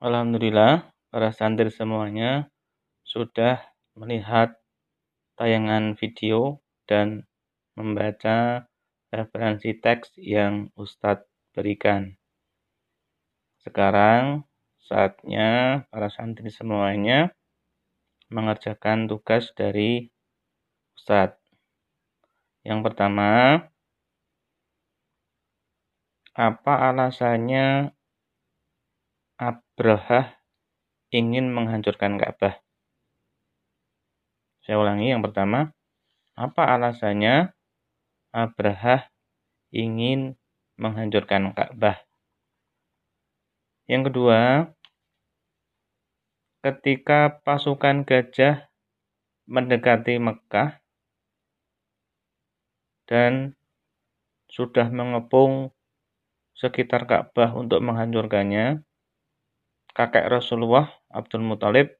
Alhamdulillah, para santri semuanya sudah melihat tayangan video dan membaca referensi teks yang Ustadz berikan. Sekarang saatnya para santri semuanya mengerjakan tugas dari Ustadz. Yang pertama, apa alasannya Abraha ingin menghancurkan Ka'bah. Saya ulangi yang pertama, apa alasannya Abraha ingin menghancurkan Ka'bah? Yang kedua, ketika pasukan gajah mendekati Mekah dan sudah mengepung sekitar Ka'bah untuk menghancurkannya, kakek Rasulullah Abdul Muthalib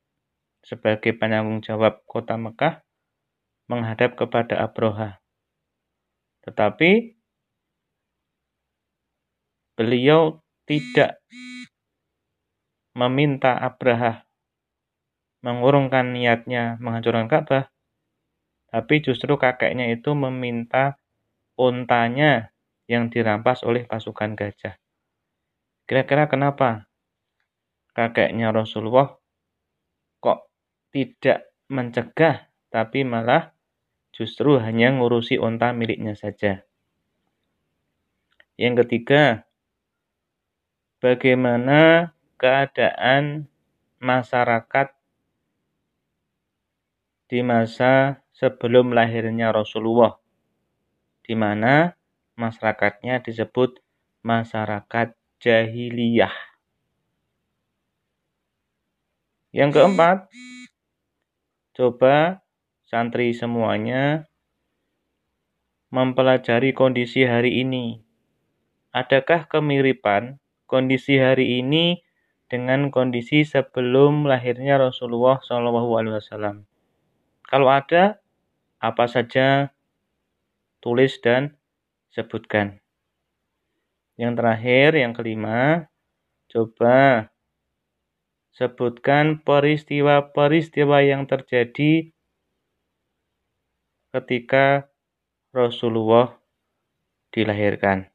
sebagai penanggung jawab kota Mekah menghadap kepada Abroha. Tetapi beliau tidak meminta Abraha mengurungkan niatnya menghancurkan Ka'bah, tapi justru kakeknya itu meminta untanya yang dirampas oleh pasukan gajah. Kira-kira kenapa kakeknya Rasulullah kok tidak mencegah tapi malah justru hanya ngurusi unta miliknya saja. Yang ketiga, bagaimana keadaan masyarakat di masa sebelum lahirnya Rasulullah, di mana masyarakatnya disebut masyarakat jahiliyah. Yang keempat, coba santri semuanya mempelajari kondisi hari ini. Adakah kemiripan kondisi hari ini dengan kondisi sebelum lahirnya Rasulullah SAW? Kalau ada, apa saja tulis dan sebutkan. Yang terakhir, yang kelima, coba sebutkan peristiwa-peristiwa yang terjadi ketika Rasulullah dilahirkan.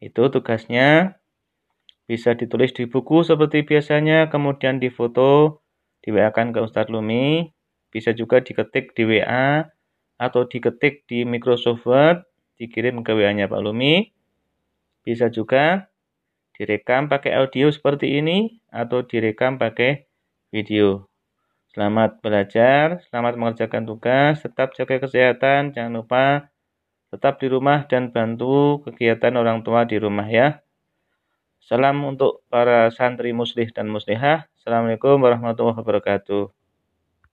Itu tugasnya bisa ditulis di buku seperti biasanya, kemudian difoto, di WA kan ke Ustadz Lumi, bisa juga diketik di WA atau diketik di Microsoft Word, dikirim ke WA-nya Pak Lumi. Bisa juga direkam pakai audio seperti ini atau direkam pakai video. Selamat belajar, selamat mengerjakan tugas, tetap jaga kesehatan, jangan lupa tetap di rumah dan bantu kegiatan orang tua di rumah ya. Salam untuk para santri muslih dan muslihah. Assalamualaikum warahmatullahi wabarakatuh.